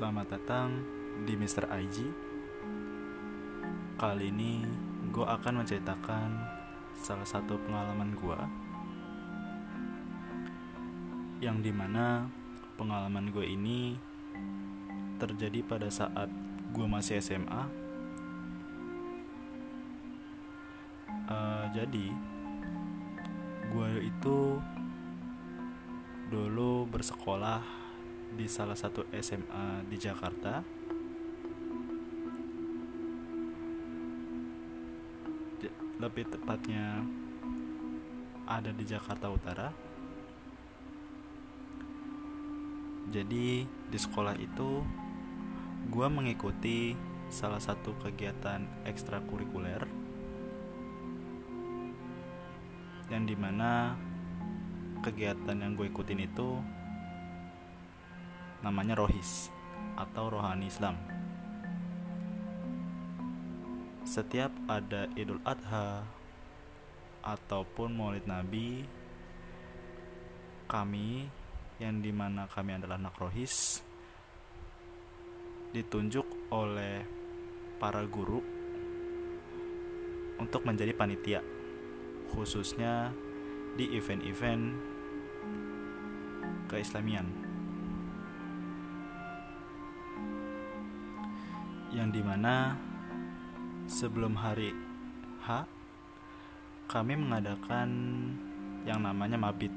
Selamat datang di Mr. IG. Kali ini gue akan menceritakan salah satu pengalaman gue yang di mana pengalaman gue ini terjadi pada saat gue masih SMA. Uh, jadi gue itu dulu bersekolah di salah satu SMA di Jakarta. Lebih tepatnya ada di Jakarta Utara. Jadi di sekolah itu gue mengikuti salah satu kegiatan ekstrakurikuler yang di mana kegiatan yang gue ikutin itu namanya rohis atau rohani Islam. Setiap ada Idul Adha ataupun Maulid Nabi, kami yang di mana kami adalah anak rohis ditunjuk oleh para guru untuk menjadi panitia khususnya di event-event keislamian. Yang di mana sebelum hari H kami mengadakan yang namanya mabit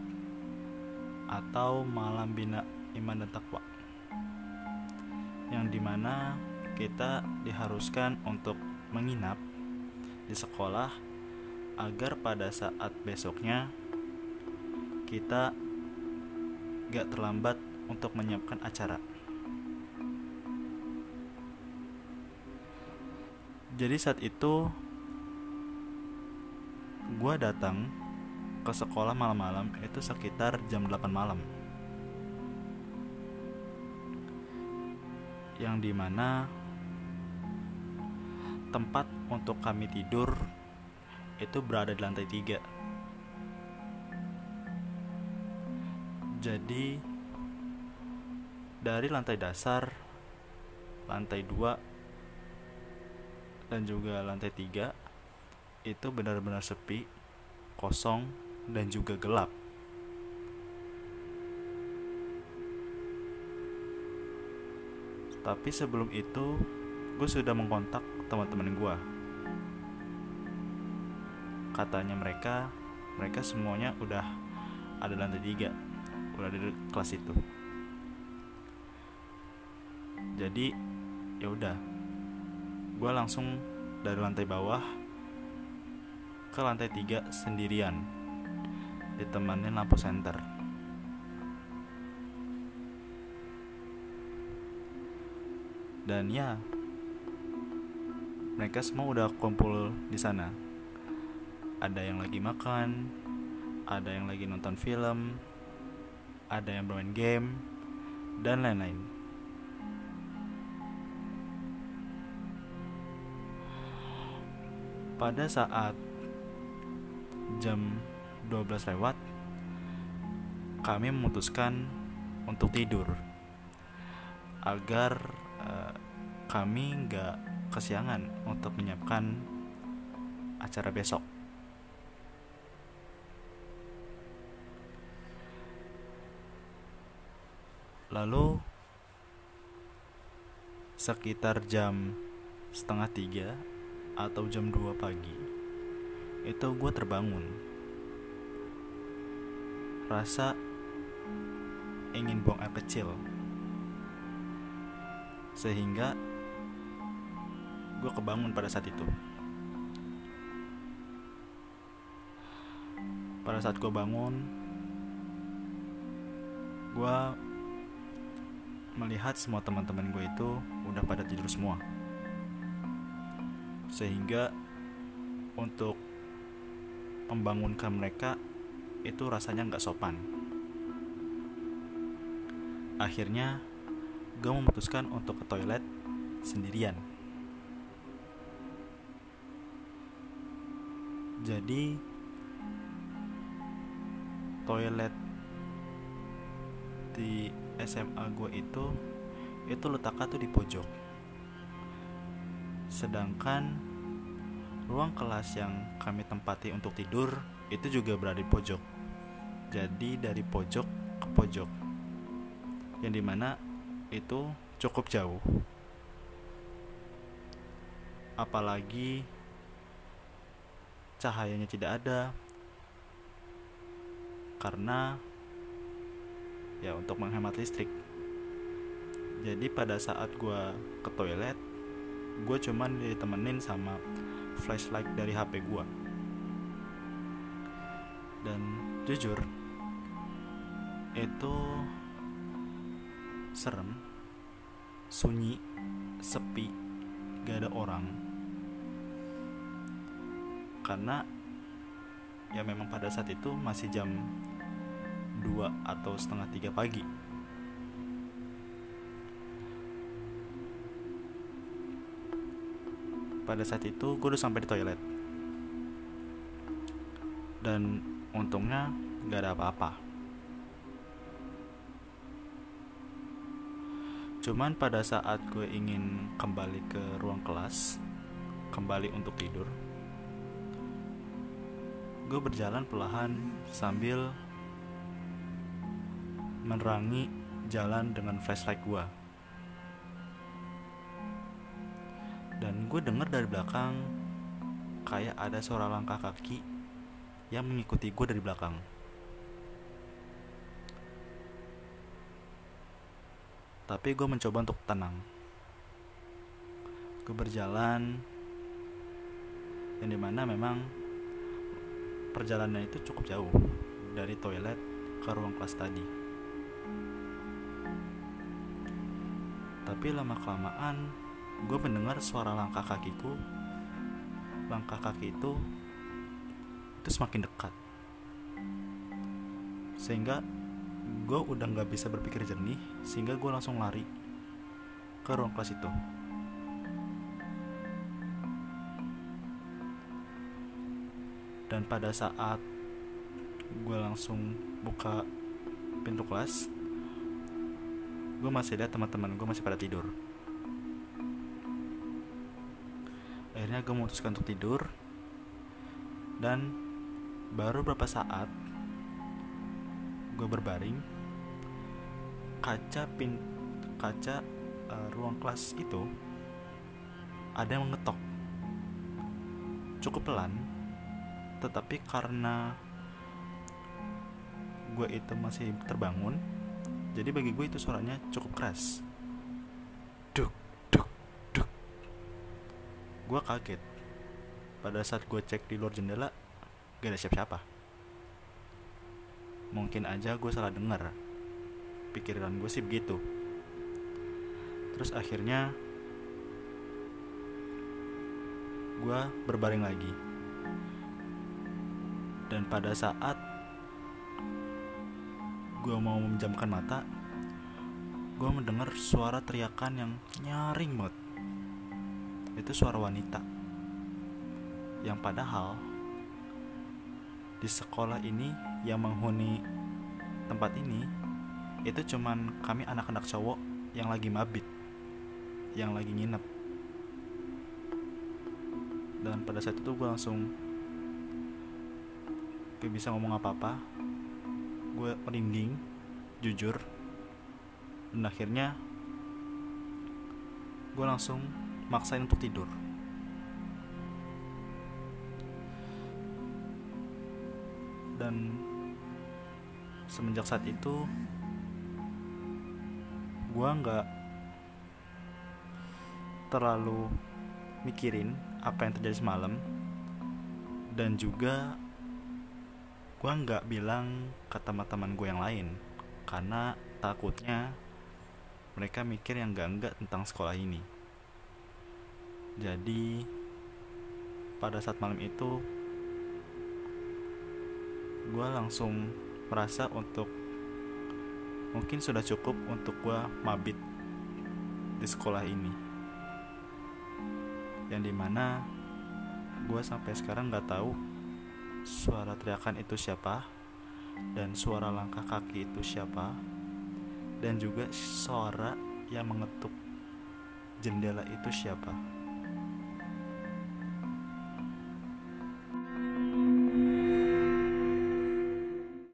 atau malam bina iman dan takwa yang di mana kita diharuskan untuk menginap di sekolah agar pada saat besoknya kita gak terlambat untuk menyiapkan acara. Jadi saat itu gue datang ke sekolah malam-malam itu sekitar jam 8 malam. Yang di mana tempat untuk kami tidur itu berada di lantai 3 jadi dari lantai dasar lantai 2 dan juga lantai tiga itu benar-benar sepi, kosong, dan juga gelap. Tapi sebelum itu, gue sudah mengkontak teman-teman gue. Katanya mereka, mereka semuanya udah ada lantai tiga, udah di kelas itu. Jadi, ya udah, gue langsung dari lantai bawah ke lantai tiga sendirian ditemani lampu senter dan ya mereka semua udah kumpul di sana. Ada yang lagi makan ada yang lagi nonton film ada yang bermain game dan lain-lain pada saat jam 12 lewat kami memutuskan untuk tidur agar uh, kami nggak kesiangan untuk menyiapkan acara besok. Lalu sekitar jam setengah tiga atau jam 2 pagi. Itu gue terbangun. Rasa ingin buang air kecil. Sehingga gue kebangun pada saat itu. Pada saat gue bangun gue melihat semua teman-teman gue itu udah pada tidur semua sehingga untuk membangunkan mereka itu rasanya nggak sopan. Akhirnya gue memutuskan untuk ke toilet sendirian. Jadi toilet di SMA gue itu itu letaknya tuh di pojok sedangkan ruang kelas yang kami tempati untuk tidur itu juga berada di pojok. Jadi dari pojok ke pojok. Yang di mana itu cukup jauh. Apalagi cahayanya tidak ada. Karena ya untuk menghemat listrik. Jadi pada saat gue ke toilet gue cuman ditemenin sama flashlight dari HP gue dan jujur itu serem sunyi sepi gak ada orang. Karena ya memang pada saat itu masih jam 2 atau setengah 3 pagi pada saat itu gue udah sampai di toilet. Dan untungnya gak ada apa-apa. Cuman pada saat gue ingin kembali ke ruang kelas kembali untuk tidur gue berjalan perlahan sambil menerangi jalan dengan flashlight gue dan gue denger dari belakang kayak ada suara langkah kaki yang mengikuti gue dari belakang. Tapi gue mencoba untuk tenang. Gue berjalan yang di mana memang perjalanan itu cukup jauh dari toilet ke ruang kelas tadi. Tapi lama kelamaan gue mendengar suara langkah kakiku. Langkah kaki itu itu semakin dekat. Sehingga gue udah nggak bisa berpikir jernih sehingga gue langsung lari ke ruang kelas itu. Dan pada saat gue langsung buka pintu kelas gue masih lihat teman-teman gue masih pada tidur akhirnya gue memutuskan untuk tidur. Dan baru beberapa saat gue berbaring kaca pin kaca uh, ruang kelas itu ada yang mengetok. Cukup pelan tetapi karena gue itu masih terbangun jadi bagi gue itu suaranya cukup keras gue kaget. Pada saat gue cek di luar jendela gak ada siapa-siapa. Mungkin aja gue salah dengar. Pikiran gue sih begitu. Terus akhirnya gue berbaring lagi. Dan pada saat gue mau memejamkan mata gue mendengar suara teriakan yang nyaring banget itu suara wanita. Yang padahal di sekolah ini yang menghuni tempat ini itu cuman kami anak-anak cowok yang lagi mabit yang lagi nginep. Dan pada saat itu gue langsung gak bisa ngomong apa-apa. Gue merinding jujur. Dan akhirnya gue langsung maksain untuk tidur. Dan semenjak saat itu gue nggak terlalu mikirin apa yang terjadi semalam. Dan juga gue nggak bilang ke teman-teman gue yang lain. Karena takutnya mereka mikir yang gak enggak tentang sekolah ini jadi pada saat malam itu gue langsung merasa untuk mungkin sudah cukup untuk gue mabit di sekolah ini. Yang di mana gue sampai sekarang nggak tahu suara teriakan itu siapa dan suara langkah kaki itu siapa dan juga suara yang mengetuk jendela itu siapa